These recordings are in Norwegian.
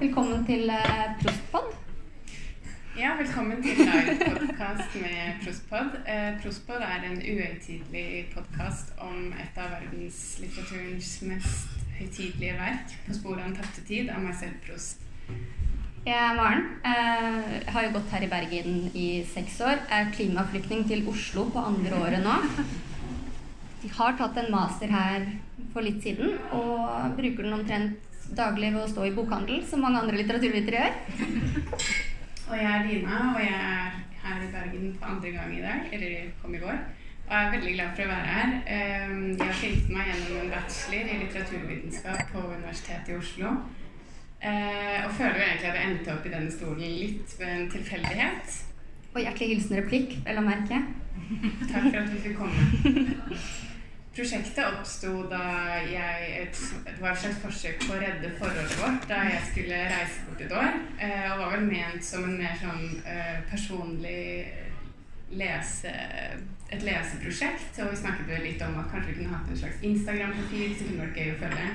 Velkommen til eh, Prostpod. Ja, velkommen til livepodkast med Prostpod. Eh, Prostpod er en uhøytidelig podkast om et av verdenslitteraturens mest høytidelige verk, 'På sporet av en tapte tid', av Marcel Prost. Jeg er Maren. Eh, Jeg har jo gått her i Bergen i seks år. Er klimaflyktning til Oslo på andre året nå. Jeg har tatt en master her for litt siden, og bruker den omtrent daglig ved å stå i bokhandel, som mange andre litteraturvitere gjør. Og jeg er Lina, og jeg er her i Bergen for andre gang i dag, eller kom i går. Og jeg er veldig glad for å være her. Eh, Jeg har filmet meg gjennom en bachelor i litteraturvitenskap på Universitetet i Oslo. Eh, Og føler jo egentlig at jeg endte opp i denne stolen litt ved en tilfeldighet. Og hjertelig hilsen replikk, vel å merke. Takk for at vi fikk komme. Prosjektet oppsto da jeg et, Det var et slags forsøk på å redde forholdet vårt da jeg skulle reise bort et år. eh, Og var vel ment som en mer sånn eh, personlig lese, et leseprosjekt. Og vi snakket vel litt om at kanskje vi kunne hatt en slags Instagram-profil som kunne vært gøy å følge.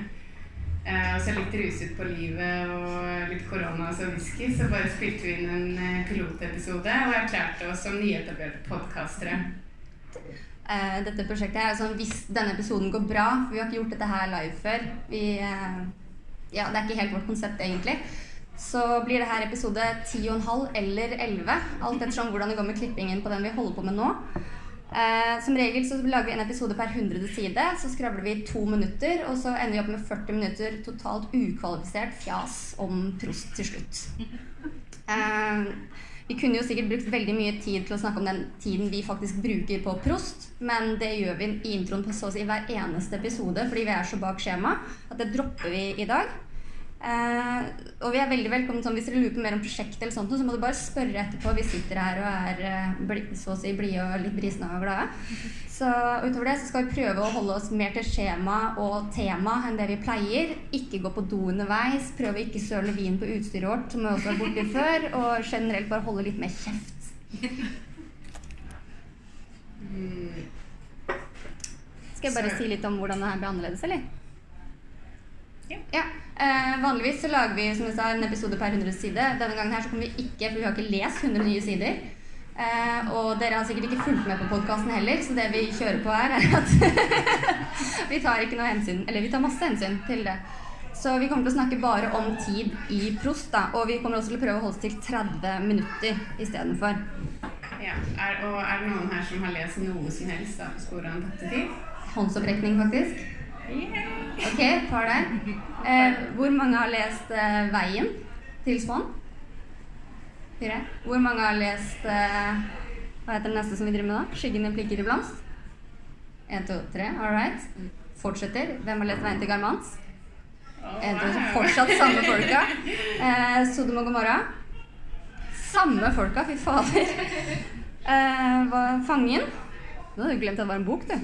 Eh, og så litt ruset på livet og litt korona og whisky, så bare spilte vi inn en eh, pilotepisode og erklærte oss som nyetablerte podkastere. Eh, dette prosjektet her. Altså, hvis denne episoden går bra, for vi har ikke gjort dette her live før vi, eh, ja, Det er ikke helt vårt konsept, egentlig. Så blir det her episode 10,5 eller 11, alt ettersom hvordan det går med klippingen på den vi holder på med nå. Eh, som regel så lager vi en episode per 100 side, så skravler vi to minutter, og så ender vi opp med 40 minutter totalt ukvalifisert fjas om prost til slutt. Eh, vi kunne jo sikkert brukt veldig mye tid til å snakke om den tiden vi faktisk bruker på prost, men det gjør vi i introen på så å si hver eneste episode fordi vi er så bak skjema at det dropper vi i dag. Eh, og vi er veldig velkommen sånn, Hvis dere lurer på mer om prosjektet, eller sånt, så må du bare spørre etterpå. Vi sitter her og er eh, bli, så å si blide og litt brisne og glade. Så utover det så skal vi prøve å holde oss mer til skjema og tema enn det vi pleier. Ikke gå på do underveis. Prøve å ikke søle vin på utstyret vårt, som vi også har borti før. Og generelt bare holde litt mer kjeft. Mm. Skal jeg bare si litt om hvordan det her blir annerledes, eller? Ja. Eh, vanligvis så lager vi som jeg sa, en episode per 100 side. Denne gangen her så kommer vi ikke, for vi har ikke lest 100 nye sider. Eh, og dere har sikkert ikke fulgt med på podkasten heller, så det vi kjører på her, er at vi tar ikke noe hensyn, eller vi tar masse hensyn til det. Så vi kommer til å snakke bare om tid i prost, da. Og vi kommer også til å prøve å holde oss til 30 minutter istedenfor. Ja. Er, og er det noen her som har lest noe som helst på av en tapte tid? Håndsopprekning, faktisk. Ok, tar det. Eh, hvor mange har lest eh, 'Veien' til Spann? Fire. Hvor mange har lest eh, Hva heter det neste som vi driver med da? 'Skyggende plikker i blomst'? Én, to, tre. All right. Fortsetter. Hvem har lest 'Veien til Garmans'? En, to, fortsatt samme folka. Eh, Sodom og Gomorra. Samme folka, fy fader. Eh, 'Fangen'. Nå hadde du glemt at det var en bok, du.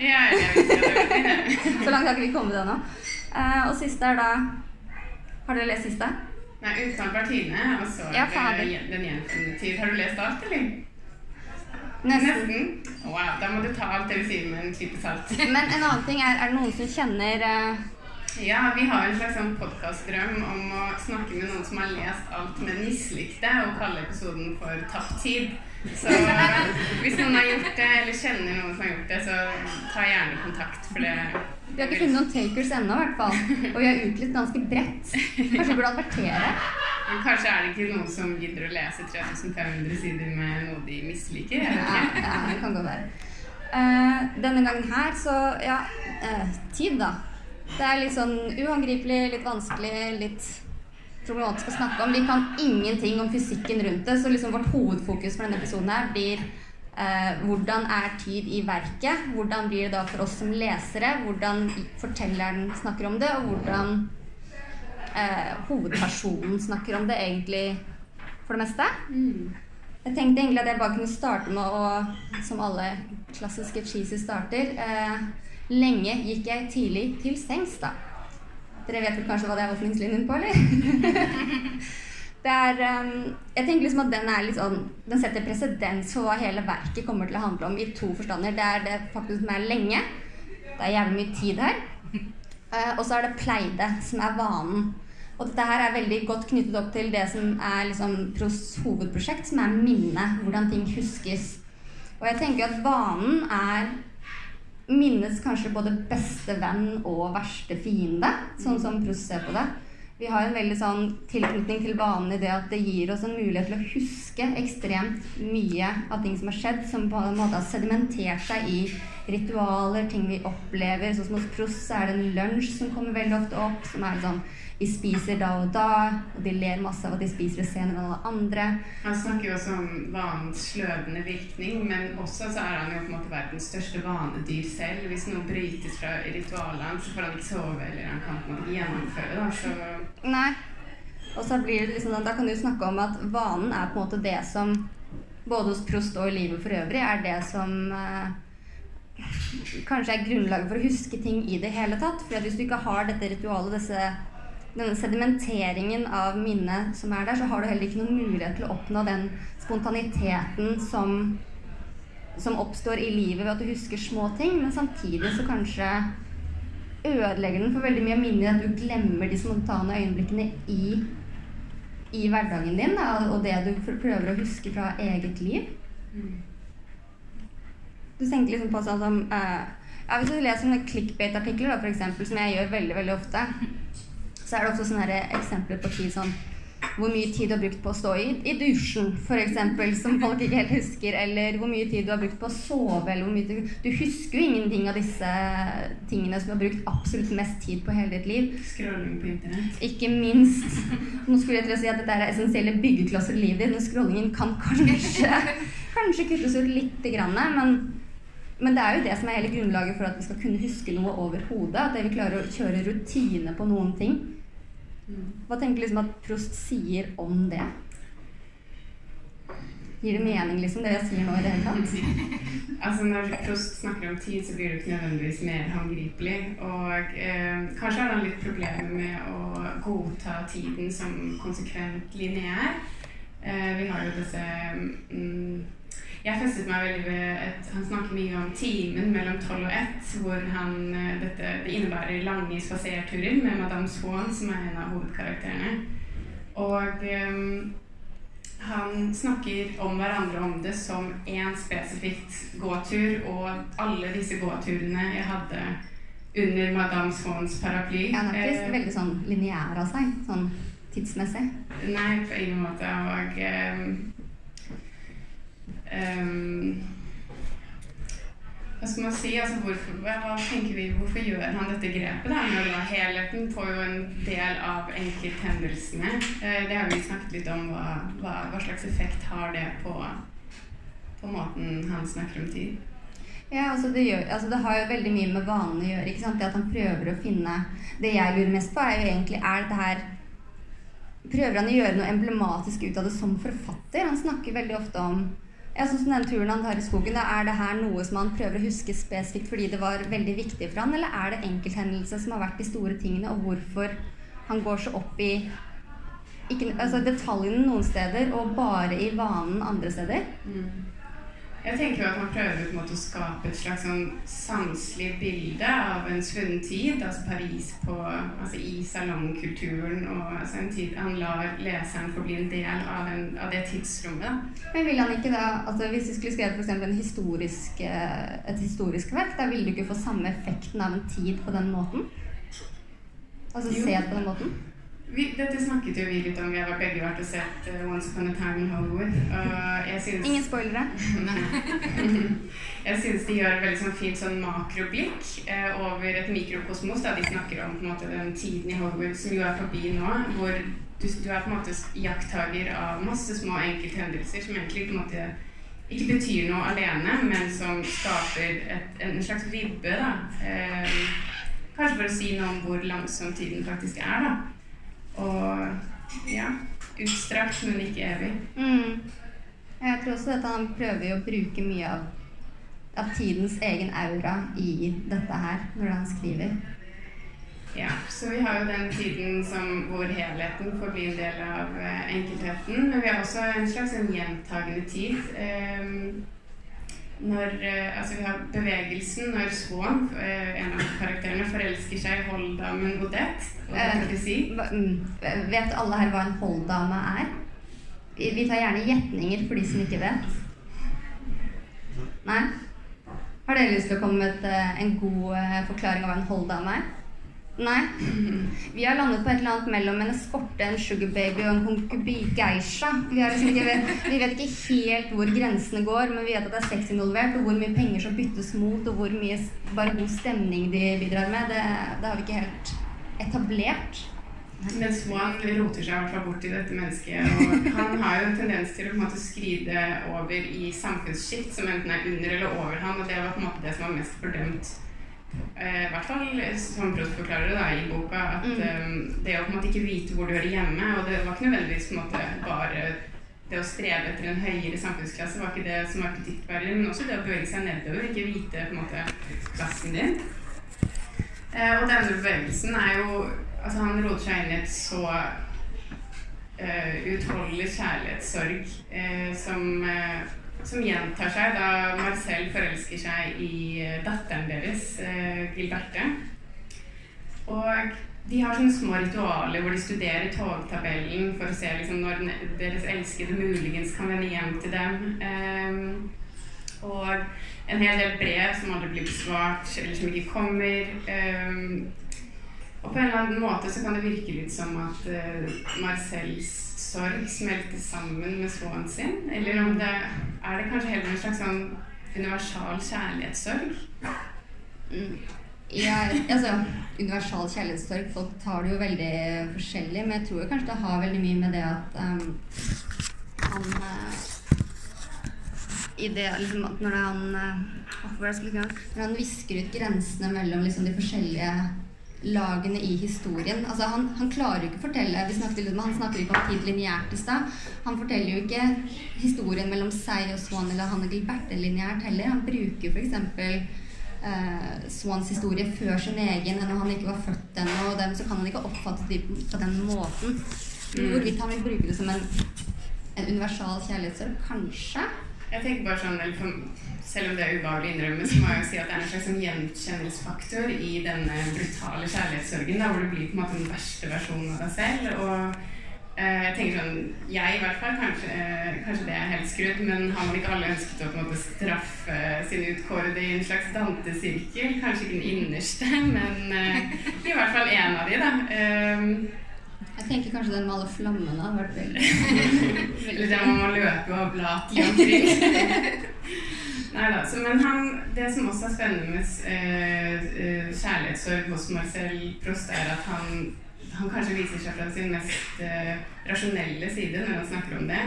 Ja, jeg vet ikke, vet ikke. Så langt har ikke vi kommet ennå. Uh, og siste er da Har dere lest siste? Nei, Utenfor partiene, og så Ja. Den gjenfunne tid. Har du lest alt, eller? Nesten. Wow, da må du ta alt det du sier med en klype salt. Men en annen ting er Er det noen som kjenner eh, Ja, vi har en slags sånn podkastdrøm om å snakke med noen som har lest alt, men mislikte, og kalle episoden for 'Tapt tid'. Så hvis noen har gjort det, eller kjenner noen som har gjort det, så ta gjerne kontakt, for det Vi har ikke funnet noen takers ennå, i hvert fall. Og vi har utlyst ganske bredt. Kanskje vi burde advertere? Men kanskje er det ikke noen som gidder å lese 3500 sider med noe de misliker? Ja, ja, det kan godt være. Uh, denne gangen her, så ja uh, Tid, da. Det er litt sånn uangripelig, litt vanskelig, litt problematisk å snakke om. Vi kan ingenting om fysikken rundt det, så liksom vårt hovedfokus for denne episoden her blir eh, hvordan er tid i verket? Hvordan blir det da for oss som lesere? Hvordan fortelleren snakker om det, og hvordan eh, hovedpersonen snakker om det egentlig for det meste. Mm. Jeg tenkte egentlig at jeg bare kunne starte med å, som alle klassiske cheesy starter eh, Lenge gikk jeg tidlig til sengs, da. Dere vet vel kanskje hva det er åpningslinjen på, eller? det er um, Jeg tenker liksom at den er litt sånn Den setter presedens for hva hele verket kommer til å handle om i to forstander. Det er det faktisk som er lenge. Det er jævlig mye tid her. Uh, og så er det pleide, som er vanen. Og dette her er veldig godt knyttet opp til det som er liksom Pros hovedprosjekt, som er minnet. Hvordan ting huskes. Og jeg tenker at vanen er minnets kanskje både beste venn og verste fiende, sånn som Prost ser på det. Vi har en veldig sånn tilknytning til vanen i det at det gir oss en mulighet til å huske ekstremt mye av ting som har skjedd, som på en måte har sedimentert seg i ritualer, ting vi opplever. Sånn som hos Prost er det en lunsj som kommer veldig ofte opp, som er sånn vi spiser da og da, og de ler masse av at de spiser det senere enn alle andre. Han snakker jo også om vanens sløvende virkning, men også så er han jo på en måte verdens største vanedyr selv. Hvis noe brytes fra ritualene, så får han ikke sove, eller han kan på en måte gjennomføre det. Så Nei. Og så blir det liksom, Da kan du snakke om at vanen er på en måte det som både hos Prost og i livet for øvrig er det som eh, kanskje er grunnlaget for å huske ting i det hele tatt. For hvis du ikke har dette ritualet, disse denne sedimenteringen av minnet som er der, så har du heller ikke noen mulighet til å oppnå den spontaniteten som, som oppstår i livet ved at du husker små ting, men samtidig så kanskje ødelegger den for veldig mye av minnet at du glemmer de spontane øyeblikkene i, i hverdagen din, da, og det du prøver å huske fra eget liv. Du tenker liksom på sånn som uh, ja, Hvis du leser sånne clickbait-artikler, som jeg gjør veldig veldig ofte, så er det også sånne eksempler på tid sånn hvor mye tid du har brukt på å stå i, i dusjen, f.eks., som folk ikke helt husker. Eller hvor mye tid du har brukt på å sove. eller hvor mye Du, du husker jo ingenting av disse tingene som du har brukt absolutt mest tid på hele ditt liv. Scrolling på internett. Ikke minst. Nå skulle jeg til å si at dette er essensielle byggeklosser i livet ditt, men scrollingen kan kanskje, kanskje kuttes ut lite grann. Men, men det er jo det som er hele grunnlaget for at vi skal kunne huske noe over hodet. At vi klarer å kjøre rutine på noen ting. Hva tenker du liksom at Prost sier om det? Gir det mening, liksom, det jeg sier nå i det hele tatt? altså Når Prost snakker om tid, så blir det ikke nødvendigvis mer håndgripelig. Og eh, kanskje har han litt problemer med å godta tiden som konsekvent lineær. Eh, vi har jo disse mm, jeg festet meg veldig ved et, Han snakker mye om timen mellom tolv og ett, hvor han, eh, dette, det innebærer lange spaserturer med Madame Swan, som er en av hovedkarakterene. Og um, han snakker om hverandre om det som én spesifikt gåtur, og alle disse gåturene jeg hadde under Madame Swans paraply. Ja, han er ikke veldig sånn lineær av seg, sånn tidsmessig. Nei, på ingen måte. Og um, Um, hva skal man si? Altså, hvorfor, hva tenker vi, hvorfor gjør han dette grepet? da? Når da helheten får jo en del av enkelthendelsene. Uh, det har vi snakket litt om. Hva, hva, hva, slags effekt har det på, på måten han snakker om tid? Ja, altså det, gjør, altså det, har jo veldig mye med vanene å gjøre. ikke sant? Det at han prøver å finne Det jeg lurer mest på, er jo egentlig Er dette her Prøver han å gjøre noe emblematisk ut av det som forfatter? Han snakker veldig ofte om ja, sånn som den turen han tar i skogen, da, Er det her noe som han prøver å huske spesifikt fordi det var veldig viktig for han, eller er det enkelthendelser som har vært de store tingene, og hvorfor han går så opp i ikke, altså detaljene noen steder og bare i vanen andre steder? Mm. Jeg tenker jo at man prøver måte å skape et slags sånn sanselig bilde av en svunnen tid. Altså Paris på, altså i salongkulturen. og altså en tid Han lar leseren få bli en del av, en, av det tidsrommet. Men vil han ikke da, altså Hvis du skulle skrevet for historisk, eh, et historisk verk, da ville du ikke få samme effekten av en tid på den måten? Altså se det på den måten? Vi, dette snakket jo vi litt om. Vi har begge vært og sett uh, Once Upon a Time in Hollywood. Og jeg synes, Ingen spoilere? jeg syns de gjør et veldig sånn fint sånn makroblikk uh, over et mikrokosmos. Da de snakker om måte, den tiden i Hollywood som jo er forbi nå. Hvor du, du er på en måte jakttaker av masse små enkelthendelser som egentlig på en måte ikke betyr noe alene, men som skaper et, en slags ribbe. da. Uh, kanskje for å si noe om hvor langsom tiden faktisk er. da. Og ja utstrakt, men ikke evig. Mm. Jeg tror også at han prøver å bruke mye av, av, tidens egen aura i dette her, når han skriver. Ja, så vi har jo den tiden som, hvor helheten får bli en del av uh, enkeltheten. Men vi har også en slags en gjentagende tid. Um, når eh, Altså, vi har bevegelsen når Swan, eh, en av karakterene, forelsker seg i holddamen Odette. Det kan vi si. Hva- mm, Vet alle her hva en holddame er? Vi tar gjerne gjetninger for de som ikke vet. Nei? Har dere lyst til å komme med eh, en god eh, forklaring av hva en holddame er? Nei? Vi har landet på et eller annet mellom en eskorte, en sugar baby og en konkubi geisha. Vi, liksom vi vet ikke helt hvor grensene går, men vi vet at det er sex involvert, og hvor mye penger som byttes mot, og hvor mye bare god stemning de bidrar med. Det, det har vi ikke helt etablert. Men Swan roter seg i hvert fall bort i dette mennesket. Og han har jo en tendens til å på en måte skride over i samfunnssjikt som enten er under eller over han, og det var på en måte det som var mest fordømt. Eh, I hvert fall som Prost forklarer det da, i boka, at Mm. eh, det å på en måte ikke vite hvor du hører hjemme, og det var ikke nødvendigvis på en måte bare det å streve etter en høyere samfunnsklasse var ikke det som var kritikkverdig, men også det å bevege seg nedover, ikke vite på en måte klassen din. Eh, og denne bevegelsen er jo Altså, han roter seg inn i et så uh, utholdelig kjærlighetssorg eh, som, eh, som gjentar seg da Marcel forelsker seg i eh, datteren deres, uh, Gilberte. Og de har sånne små ritualer hvor de studerer togtabellen for å se liksom, når deres elskede muligens kan vende hjem til dem. Ehm, og en hel del brev som aldri blir besvart, eller som ikke kommer. Ehm, og på en eller annen måte så kan det virke litt som at uh, Marcels sorg smelter sammen med svoen sin. Eller om det er det kanskje heller en slags sånn universal kjærlighetssorg. Mm. Ja, altså, universal kjærlighetssorg, folk tar det jo veldig forskjellig, men jeg tror kanskje det har veldig mye med det at um, han uh, i det, liksom, at når han uh? Når han visker ut grensene mellom liksom, de forskjellige lagene i historien. Altså, han, han klarer jo ikke å fortelle vi snakket litt om, Han snakker ikke om tid lineært i stad. Han forteller jo ikke historien mellom seg og Swan eller han og Gilberte lineært heller. Han bruker f.eks. Uh, Swans historie før sin egen, enn når han ikke var født ennå. Og dem, så kan han ikke oppfatte det på den måten. Hvorvidt han vil bruke det som en, en universal kjærlighetssorg? Kanskje. Jeg tenker bare sånn, for, Selv om det er ubehagelig å innrømme, så må jeg jo si at det er en slags sånn gjenkjennelsesfaktor i denne brutale kjærlighetssorgen, da, hvor du blir på en måte den verste versjonen av deg selv. og eh, jeg tenker sånn, jeg i hvert fall, kanskje, eh, kanskje det er helt skrudd, men har man ikke alle ønsket å på en måte straffe sine utkårede i en slags dantesirkel? Kanskje ikke den innerste, men eh, i hvert fall en av de, da. Jeg tenker kanskje den med alle flammene hadde vært veldig Eller må man løpe og blati omkring. Nei da. Men han, det som også er spennende med eh, kjærlighetssorg hos Marcel Prost, er at han, han kanskje viser seg fra sin mest eh, rasjonelle side når han snakker om det.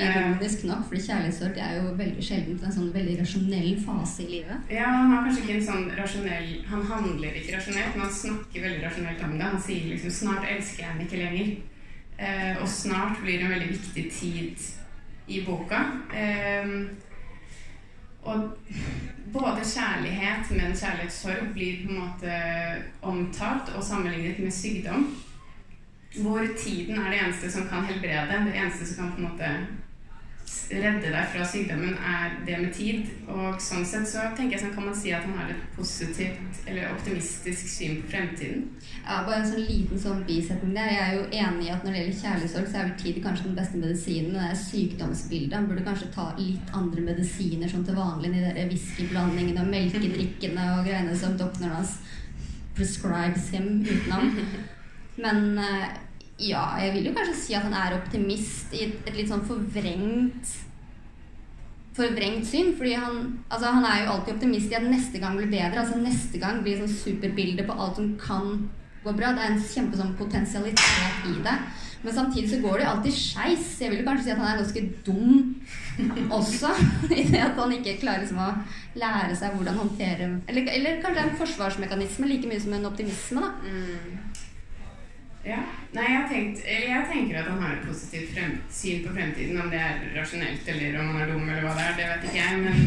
Ironisk nok, fordi kjærlighetssorg er jo veldig sjelden en sånn veldig rasjonell fase i livet. ja, han har kanskje ikke en sånn rasjonell Han handler ikke rasjonelt, men han snakker veldig rasjonelt om det. Han sier liksom 'snart elsker jeg henne ikke lenger'. Eh, og snart blir en veldig viktig tid i boka. Eh, og både kjærlighet, men kjærlighetssorg blir på en måte omtalt og sammenlignet med sykdom. Hvor tiden er det eneste som kan helbrede. Det eneste som kan på en måte redde deg fra sykdommen, er det med tid. Og sånn sett så tenker jeg sånn kan man si at han har et positivt eller optimistisk syn på fremtiden. Ja, bare en sånn liten sånn bisetning der. Jeg er jo enig i at når det gjelder kjærlighetssorg, så er vel tid kanskje den beste medisinen. Men Det er sykdomsbildet. Han burde kanskje ta litt andre medisiner sånn til vanlig. De der whiskyblandingene og melkedrikkene og greiene som doktoren hans prescribes him utenom. Men eh, ja, jeg vil jo kanskje si at han er optimist i et, et litt sånn forvrengt forvrengt syn. fordi han, altså han er jo alltid optimist i at neste gang blir bedre. altså Neste gang blir sånn superbilde på alt som kan gå bra. Det er en kjempe sånn potensialitet i det. Men samtidig så går det jo alltid skeis. Jeg vil jo kanskje si at han er ganske dum også. I det at han ikke klarer liksom å lære seg hvordan håndtere Eller, eller kanskje det er en forsvarsmekanisme like mye som en optimisme. da. Ja. Nei, jeg, tenkt, jeg tenker at han har et positivt syn på fremtiden. Om det er rasjonelt eller om han er dum eller hva det er, det vet ikke jeg. Men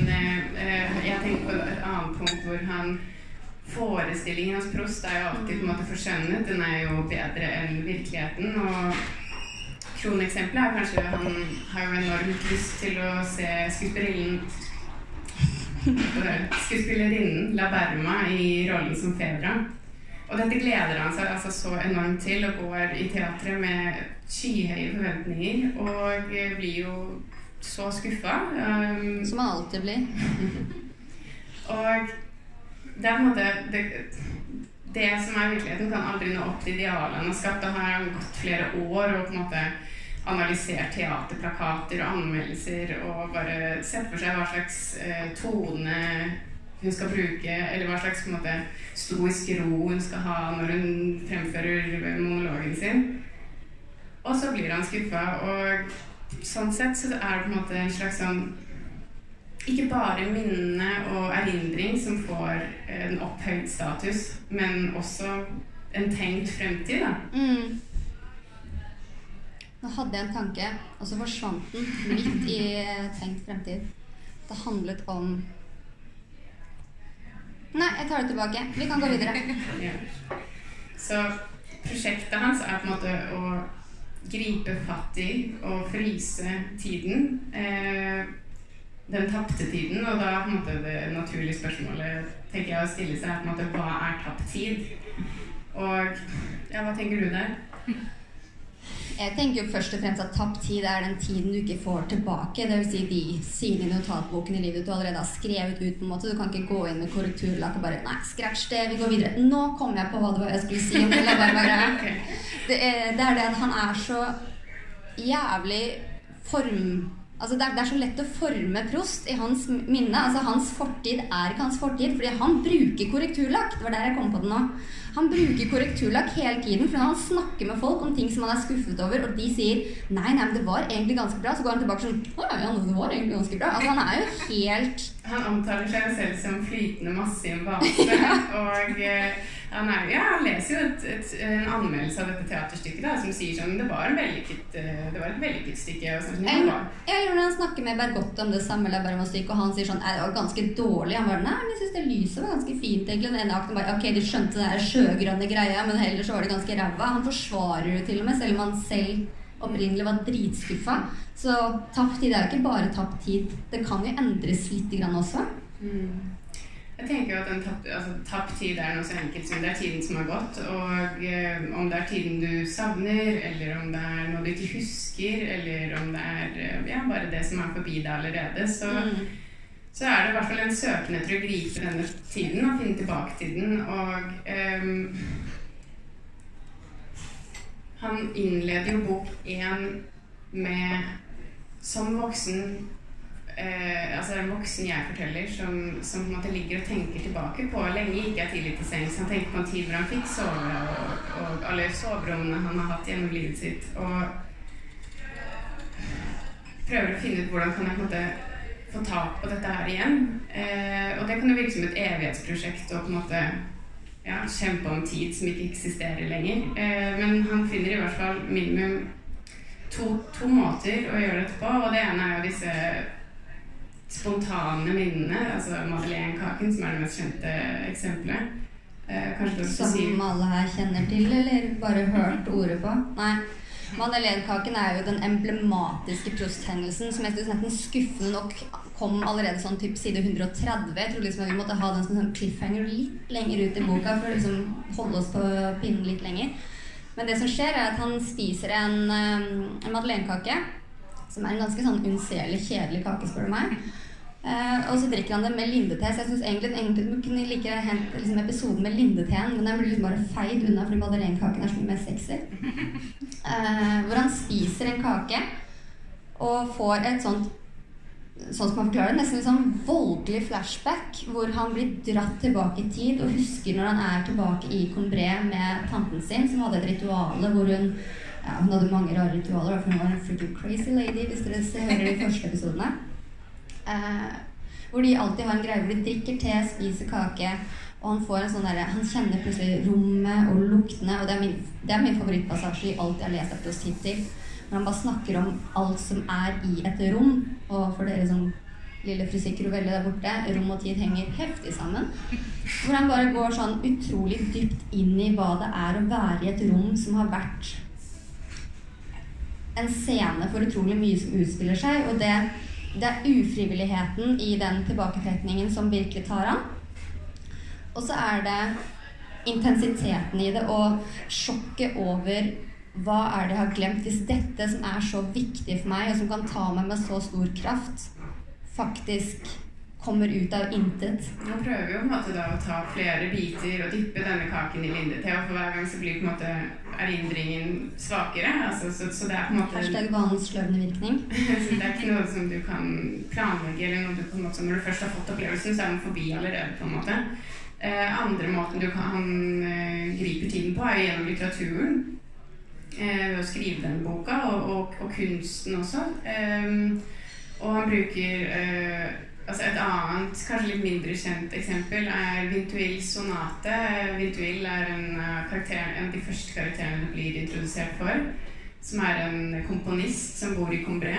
eh, jeg tenker på et annet punkt hvor han Forestillingen hos Prost er jo alltid på en måte forskjønnet. Den er jo bedre enn virkeligheten. Og kroneksempelet er kanskje han har jo enormt lyst til å se skuespillerinnen skuespillerinnen La Berma i rollen som Febra. Og dette gleder han seg altså så enormt til, og går i teatret med skyhøye forventninger. Og blir jo så skuffa. Um, som han alltid blir. og det er på en måte det, det som er virkeligheten, kan aldri nå opp til idealene han har skapt. Da har gått flere år og på en måte analysert teaterplakater og anmeldelser og bare sett for seg hva slags eh, tone hun skal bruke, eller hva slags måte, stoisk ro hun skal ha når hun fremfører monologen sin. Og så blir han skuffa. Og sånn sett så er det på en måte en slags sånn Ikke bare minne og erindring som får en opphøyd status, men også en tenkt fremtid, da. Mm. Nå hadde jeg en tanke, og så forsvant den midt i tenkt fremtid. Det handlet om Nei, jeg tar det tilbake. Vi kan gå videre. Ja. Så prosjektet hans er på en måte å gripe fatt i og fryse tiden. Eh, den tapte tiden. Og da på en måte det naturlige spørsmålet tenker jeg å stille seg er på en måte hva er tapt tid? Og ja, hva tenker du der? Jeg tenker jo først og fremst at tapt tid er den tiden du ikke får tilbake. Dvs. Si de sidene i notatboken i livet du allerede har skrevet ut. på en måte. Du kan ikke gå inn med korrekturlakk og bare Nei, scratch det, vi går videre. Nå kom jeg på hva det var jeg skulle si. om det, det, er, det er det at han er så jævlig form Altså det, er, det, er, så lett å forme Prost i hans minne. Altså Hans fortid er ikke hans fortid, fordi han bruker korrekturlakk. Det var der jeg kom på det nå. Han bruker korrekturlakk hele tiden, for når han snakker med folk om ting som han er skuffet over, og de sier nei, nei, men det var egentlig ganske bra, så går han tilbake sånn Å ja, det var egentlig ganske bra. Altså Han er jo helt Han omtaler seg selv som flytende masse i en vase, og eh, han, er, ja, han leser jo et, et, en anmeldelse av dette teaterstykket da, som sier sånn Det var, vellykket, eh, det var et vellykket stykke. Og sånn, jeg, jeg gjorde han snakker med Bergotte om det samme Bergman-stykket, og han sier sånn det var ganske dårlig. Han bare Nei, men jeg syns det lyset var ganske fint, egentlig. Den ene akten bare Ok, de skjønte det der sjøgrønne greia, men heller så var det ganske ræva. Han forsvarer det til og med, selv om han selv opprinnelig var dritskuffa. Så tapt tid er jo ikke bare tapt tid. Det kan jo endres litt grann også. Mm. Jeg tenker jo at en tapt, altså, tapt tid er noe så enkelt som det er tiden som har gått. Og eh, om det er tiden du savner, eller om det er noe du ikke husker, eller om det er eh, ja, bare det som er forbi deg allerede, så, mm. Så er det i hvert fall en søken etter å gripe denne tiden og finne tilbake til den. Og um, han innleder jo bok én med som voksen eh, altså en voksen jeg-forteller som, som, på en måte ligger og tenker tilbake på lenge gikk jeg tidlig til sengs. Han tenker på en tid hvor han fikk sove, og, og alle soverommene han har hatt gjennom livet sitt. Og prøver å finne ut hvordan kan jeg på en måte få tak på dette her igjen. Eh, og det kan jo virke som et evighetsprosjekt å på en måte ja, kjempe om tid som ikke eksisterer lenger. Eh, men han finner i hvert fall minimum to, to måter å gjøre dette på. Og det ene er jo disse spontane minnene, altså Madeleine-kaken, som er det mest kjente eksempelet. Eh, som si... alle her kjenner til, eller bare hørt ordet på? Nei. Madeleinekaken er jo den emblematiske prosthendelsen som jeg synes nesten skuffende nok kom allerede sånn typ side 130. Jeg trodde liksom vi måtte ha den som sånn cliffhanger litt lenger ut i boka for å liksom holde oss på pinnen litt lenger. Men det som skjer, er at han spiser en, eh, en madeleinekake som er en ganske sånn unnselig, kjedelig kake, spør du meg. Uh, og så drikker han det med lindete. Så jeg syns egentlig, egentlig man kunne like hent liksom, episoden med lindeteen, men den blir liksom bare feid unna fordi madeleinekaken er så mye mer sexy. Uh, hvor han spiser en kake og får et sånt sånn som han forklarer det, nesten sånn voldelig flashback hvor han blir dratt tilbake i tid og husker når han er tilbake i Combré med tanten sin, som hadde et ritual hvor hun ja, Hun hadde mange rare ritualer, for hun var en freaking crazy lady, hvis dere hører de første episodene. Eh, hvor de alltid har en greie hvor de drikker te, spiser kake, og han får en sånn der, han kjenner plutselig rommet og luktene. Og det er min, det er min favorittpassasje i alt jeg har lest etter oss hittil. Når han bare snakker om alt som er i et rom. Og for dere som lille fysikk Rovelle der borte, rom og tid henger heftig sammen. Hvor han bare går sånn utrolig dypt inn i hva det er å være i et rom som har vært en scene for utrolig mye som utspiller seg. Og det det er ufrivilligheten i den tilbaketrekningen som virkelig tar han. Og så er det intensiteten i det og sjokket over hva er det jeg har glemt? Hvis dette som er så viktig for meg, og som kan ta meg med så stor kraft, faktisk kommer ut av intet. Nå prøver vi jo på en måte da å ta flere biter og dyppe denne kaken i lindete, og for hver gang så blir på en måte erindringen svakere. Altså, så, så, det er på en måte Hashtag vanens sløvende virkning. så det er ikke noe som du kan planlegge, eller noe du på en måte Når du først har fått opplevelsen, så er den forbi allerede, på en måte. Eh, andre måten du kan eh, gripe tiden på, er gjennom litteraturen. Eh, ved å skrive den boka, og, og, og kunsten også. Um, og han bruker uh, Altså et annet, kanskje litt mindre kjent eksempel er Vintuils sonate. Vintuil er en, en, av de første karakterene du blir introdusert for. Som er en komponist som bor i Combré.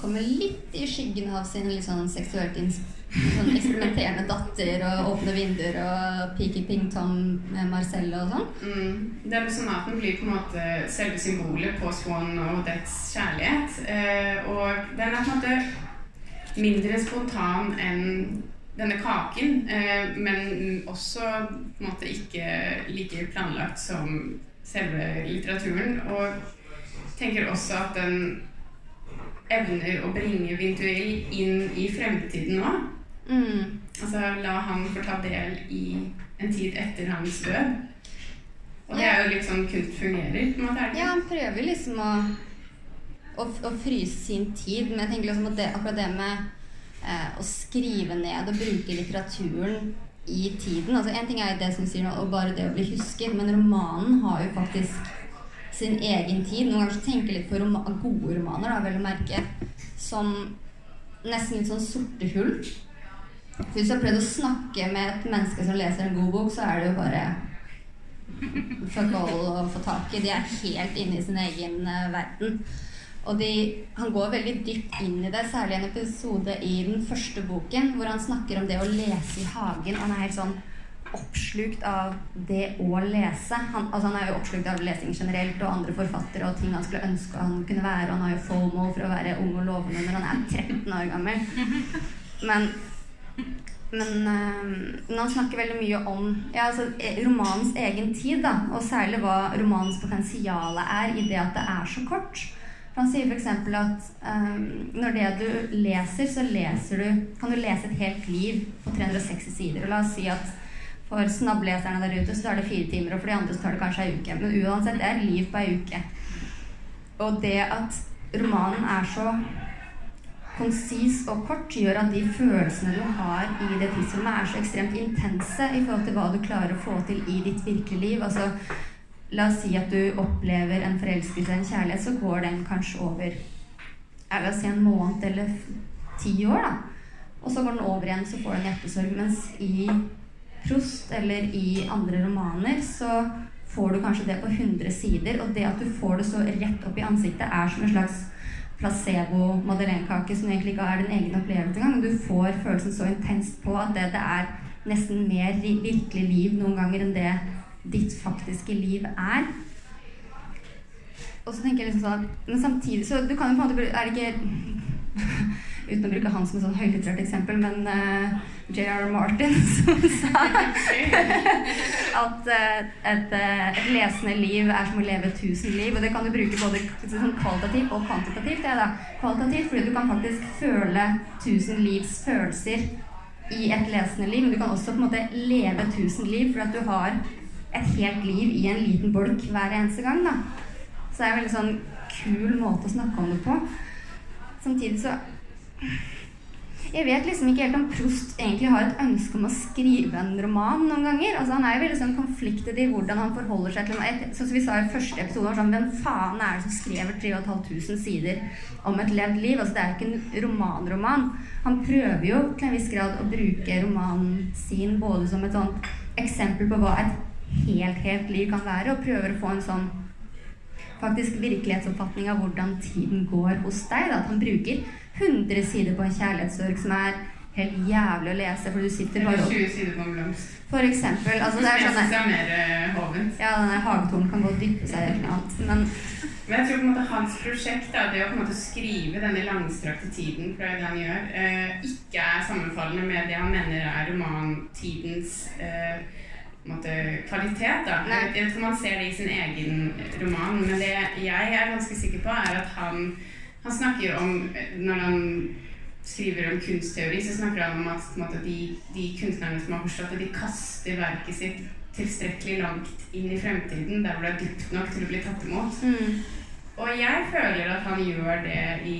Kommer litt i skyggen av sin litt sånn seksuelt sånn eksperimenterende datter og åpne vinduer og Peaky Ping-Tom med Marcelle og sånn. Mm. Den sonaten blir på en måte selve symbolet på Swan og Odets kjærlighet. Eh, og den er på en måte mindre spontan enn denne kaken, eh, men også på en måte ikke like planlagt som selve litteraturen. Og tenker også at den evner å bringe Vintuell inn i fremtiden nå. Mm. Altså la han få ta del i en tid etter hans død. Og det er jo litt sånn kunst fungerer. på en måte. Ja, han prøver liksom å, å, å, fryse sin tid. Men jeg tenker liksom at det, akkurat det med eh, å skrive ned og bruke litteraturen i tiden altså En ting er det som sier noe, og bare det å bli husket, men romanen har jo faktisk sin egen tid. Noen ganger så tenker jeg litt på roma gode romaner, da, vel å merke, som nesten litt sånn sorte hull. Hvis du har prøvd å snakke med et menneske som leser en god bok, så er det jo bare fuck all å få tak i. De er helt inne i sin egen uh, verden. Og de, han går veldig dypt inn i det, særlig en episode i den første boken hvor han snakker om det å lese i hagen. Han er helt sånn oppslukt av det å lese. Han, altså han er jo oppslukt av lesing generelt og andre forfattere og ting han skulle ønske han kunne være. Han har jo FOMO for å være ung og lovende når han er 13 år gammel. Men, men, men han snakker veldig mye om ja, altså, e, romanens egen tid, da, og særlig hva romanens potensial er i det at det er så kort. Han sier f.eks. at um, når det du leser, så leser du, kan du lese et helt liv på 360 sider. Og la oss si at for snabbleserne der ute så tar det fire timer, og for de andre så tar det kanskje ei uke. Men uansett, det er liv på ei uke. Og det at romanen er så konsis og kort, gjør at de følelsene du har i det tidsrommet, er så ekstremt intense i forhold til hva du klarer å få til i ditt virkelige liv. Altså, la oss si at du opplever en forelskelse, en kjærlighet, så går den kanskje over La oss si en måned eller ti år. da. Og så går den over igjen, så får du en hjertesorg. Mens i Prost eller i andre romaner, så får du kanskje det på 100 sider. Og det at du får det så rett opp i ansiktet, er som en slags placebo-madeleinekake som egentlig ikke er din egen opplevelse engang. Du får følelsen så intenst på at det, det er nesten mer virkelig liv noen ganger enn det ditt faktiske liv er. Og så tenker jeg liksom sånn Men samtidig så du kan jo på en måte Er det ikke uten å bruke han som et sånn høylitterært eksempel, men uh, eh, J.R. Martin som sa at uh, et, uh, et, lesende liv er som å leve tusen liv. Og det kan du bruke både sånn kvalitativt og kvantitativt. Ja. Kvalitativt fordi du kan faktisk føle tusen livs følelser i et lesende liv. Men du kan også på en måte leve tusen liv fordi at du har et helt liv i en liten bolk hver eneste gang. da. Så det er en veldig sånn kul måte å snakke om det på. Samtidig så jeg vet liksom ikke helt om Prost egentlig har et ønske om å skrive en roman noen ganger. Altså Han er jo veldig sånn konfliktet i hvordan han forholder seg til et, som vi sa i første episode, sånn, hvem faen er det som skriver 3500 sider om et levd liv? Altså Det er jo ikke en romanroman. Han prøver jo til en viss grad å bruke romanen sin både som et sånt eksempel på hva et helt, helt liv kan være, og prøver å få en sånn faktisk virkelighetsoppfatning av hvordan tiden går hos deg. Da. At han bruker 100 sider på en kjærlighetssorg som er helt jævlig å lese. For du sitter bare Eller 20 sider på en blomst. For eksempel. Altså, det er sånn, jeg er mer hovent. Ja, denne hagetornen kan gå og dyppe seg i et eller annet. Men, Men jeg tror på en måte hans prosjekt, da, det å på en måte skrive denne langstrakte tiden, for det er det han gjør, eh, ikke er sammenfallende med det han mener er romantidens eh, måte, kvalitet. da. Jeg vet ikke om han ser det i sin egen roman, men det jeg er ganske sikker på, er at han, han snakker om Når han skriver om kunstteori, så snakker han om at måte, de, de kunstnerne som har forstått det, de kaster verket sitt tilstrekkelig langt inn i fremtiden, der hvor det er dypt nok til å bli tatt imot. Mm. Og jeg føler at han gjør det i,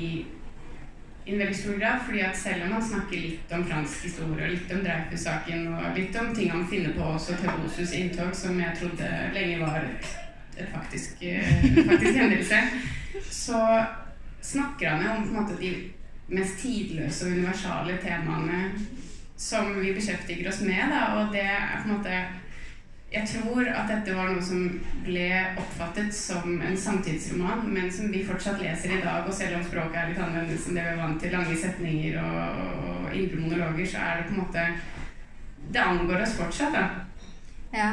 i en veldig stor grad, fordi at selv om han snakker litt om fransk historie, og litt om Dreyfus-saken, og litt om ting han finner på også til Bosus inntog, som jeg trodde lenge var et, et faktisk, eh, faktisk hendelse, så snakker han jo om måte de mest tidløse og universale temaene som vi beskjeftiger oss med, da, og det er på en måte jeg tror at dette var noe som ble oppfattet som en samtidsroman, men som vi fortsatt leser i dag. Og selv om språket er litt annerledes enn det vi er vant til, lange setninger og, og indre monologer, så er det på en måte Det angår oss fortsatt, da. Ja.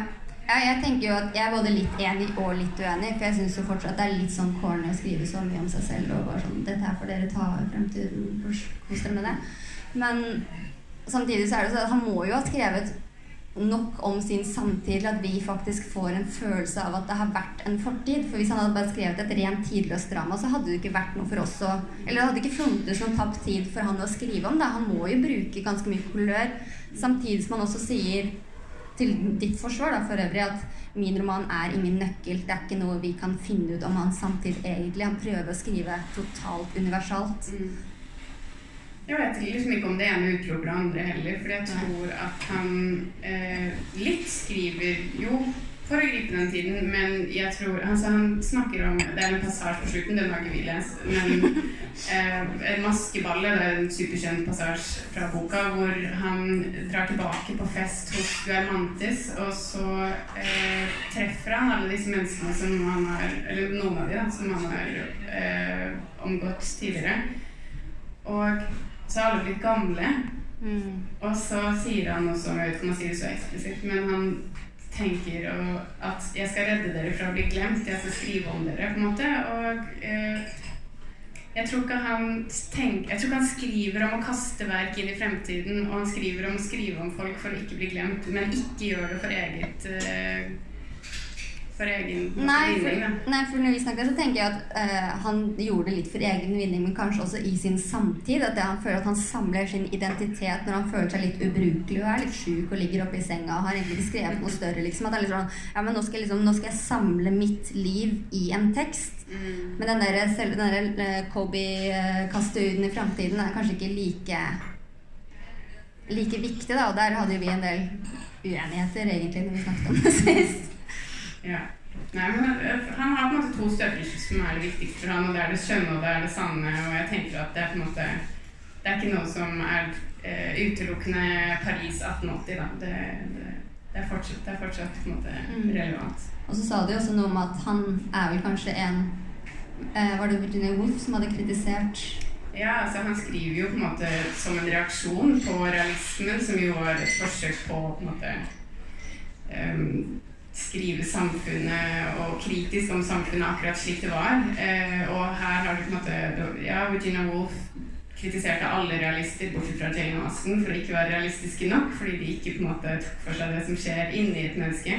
Ja. Jeg tenker jo at jeg er både litt enig og litt uenig, for jeg syns jo fortsatt det er litt sånn corny å skrive så mye om seg selv og bare sånn 'Dette er for dere, ta fremtiden, kos dere med det'. Men samtidig så er det sånn at han må jo ha skrevet nok om sin samtid til at vi faktisk får en følelse av at det har vært en fortid. For hvis han hadde bare skrevet et rent tidløst drama, så hadde det ikke vært noe for oss å Eller det hadde ikke funtes noen tapt tid for han å skrive om. Da. Han må jo bruke ganske mye kulør, samtidig som han også sier til ditt forsvar da, for øvrig at min roman er ingen nøkkel. Det er ikke noe vi kan finne ut om han samtidig egentlig. Han prøver å skrive totalt universalt. Mm. Jeg vet liksom ikke om det ene utelukker det andre heller, for jeg tror at han eh, litt skriver Jo, for å gripe den tiden, men jeg tror altså Han snakker om Det er en passasje på slutten, den har ikke vi lest, men eh, en maskeballe, det er en superkjent passasje fra boka, hvor han drar tilbake på fest hos Guermantes, og så eh, treffer han alle disse menneskene som han har Eller noen av de da, som han har eh, omgått tidligere. Og så har alle blitt gamle. Mm. Og så sier han også, jeg vet ikke om han sier det så eksplisitt, men han tenker at 'jeg skal redde dere fra å bli glemt', 'jeg skal skrive om dere', på en måte. Og eh, jeg tror, ikke han tenker, jeg tror ikke han skriver om å kaste verk inn i fremtiden, og han skriver om å skrive om folk for å ikke bli glemt, men ikke gjør det for eget eh, for egen nei, vinning. For, nei, for når vi snakker, så tenker jeg at uh, han gjorde det litt for egen vinning, men kanskje også i sin samtid. At han føler at han samler sin identitet når han føler seg litt ubrukelig og er litt sjuk og ligger oppe i senga og har egentlig ikke skrevet noe større. liksom, at han litt sånn, ja, men nå skal, liksom, nå skal jeg samle mitt liv i en tekst. Mm. Men den der, selv, den der uh, Kobe-kaste uten i framtiden er kanskje ikke like like viktig, da. Og der hadde jo vi en del uenigheter, egentlig, når vi snakket om det sist. Ja. Nei, men eh, Han har på en måte to støtelser som er det viktigste for han, og det er det skjønne og det er det sanne. Og jeg tenker at det er på en måte Det er ikke noe som er uh, utelukkende Paris 1880, da. Det, det, det, er fortsatt, det er fortsatt på en måte mm. relevant. Og så sa de også noe om at han er vel kanskje en uh, Var det Virginia Woolf som hadde kritisert ja, altså Han skriver jo på en måte som en reaksjon på realismen, som jo var et forsøk på på en måte um, skrive samfunnet og kritisk om samfunnet akkurat slik det var. Eh, og her har du på en måte Ja, Virginia Woolf kritiserte alle realister, bortsett fra Jane Austen, for å ikke være realistiske nok, fordi de ikke på en måte tok for seg det som skjer inni et menneske.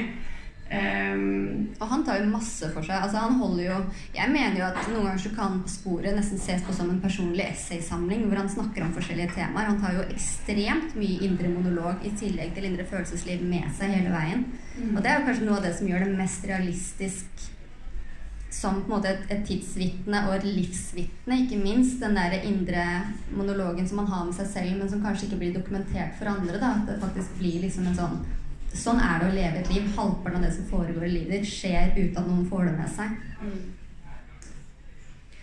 Um, og han tar jo masse for seg. Altså han holder jo Jeg mener jo at noen ganger så kan sporet nesten ses på som en personlig essaysamling hvor han snakker om forskjellige temaer. Han tar jo ekstremt mye indre monolog i tillegg til indre følelsesliv med seg hele veien. Mm. Og det er jo kanskje noe av det som gjør det mest realistisk som på en måte et, et tidsvitne og et livsvitne, ikke minst. Den der indre monologen som man har med seg selv, men som kanskje ikke blir dokumentert for andre. da, At det faktisk blir liksom en sånn Sånn er det å leve et liv. Halvparten av det som foregår i livet ditt, skjer uten at noen får det med seg. Mm.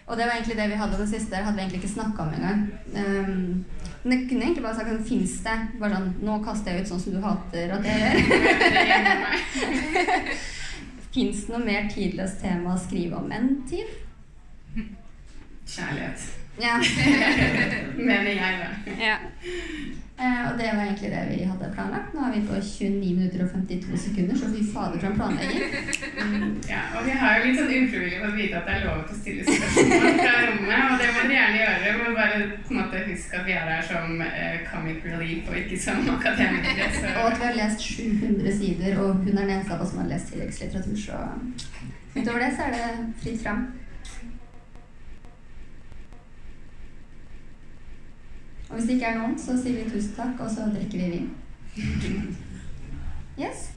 Og det var egentlig det vi hadde det siste. Hadde vi egentlig ikke snakka om engang. Um, men det kunne egentlig bare sagt sånn Fins det bare sånn Nå kaster jeg ut sånn som du hater at jeg gjør. Fins det noe mer tidløst tema å skrive om enn tid? Kjærlighet. Ja. Mener jeg, da. ja. Eh, og det var egentlig det vi hadde planlagt. Nå er vi på 29 minutter og 52 sekunder, så fy fader for en planlegging. Mm, Ja, og vi har jo litt sånn ufrivillig fått vite at det er lov til å stille spørsmål fra rommet, og det må dere gjerne gjøre, men bare på en måte husk at vi er her som eh, comic relief og ikke som akademikere. Så Og at vi har lest 700 sider, og hun er den eneste av oss som har lest tilleggslitteratur, så utover det så er det fritt fram. Og hvis det ikke er noen, så sier vi tusen takk, og så drikker vi vin. Yes?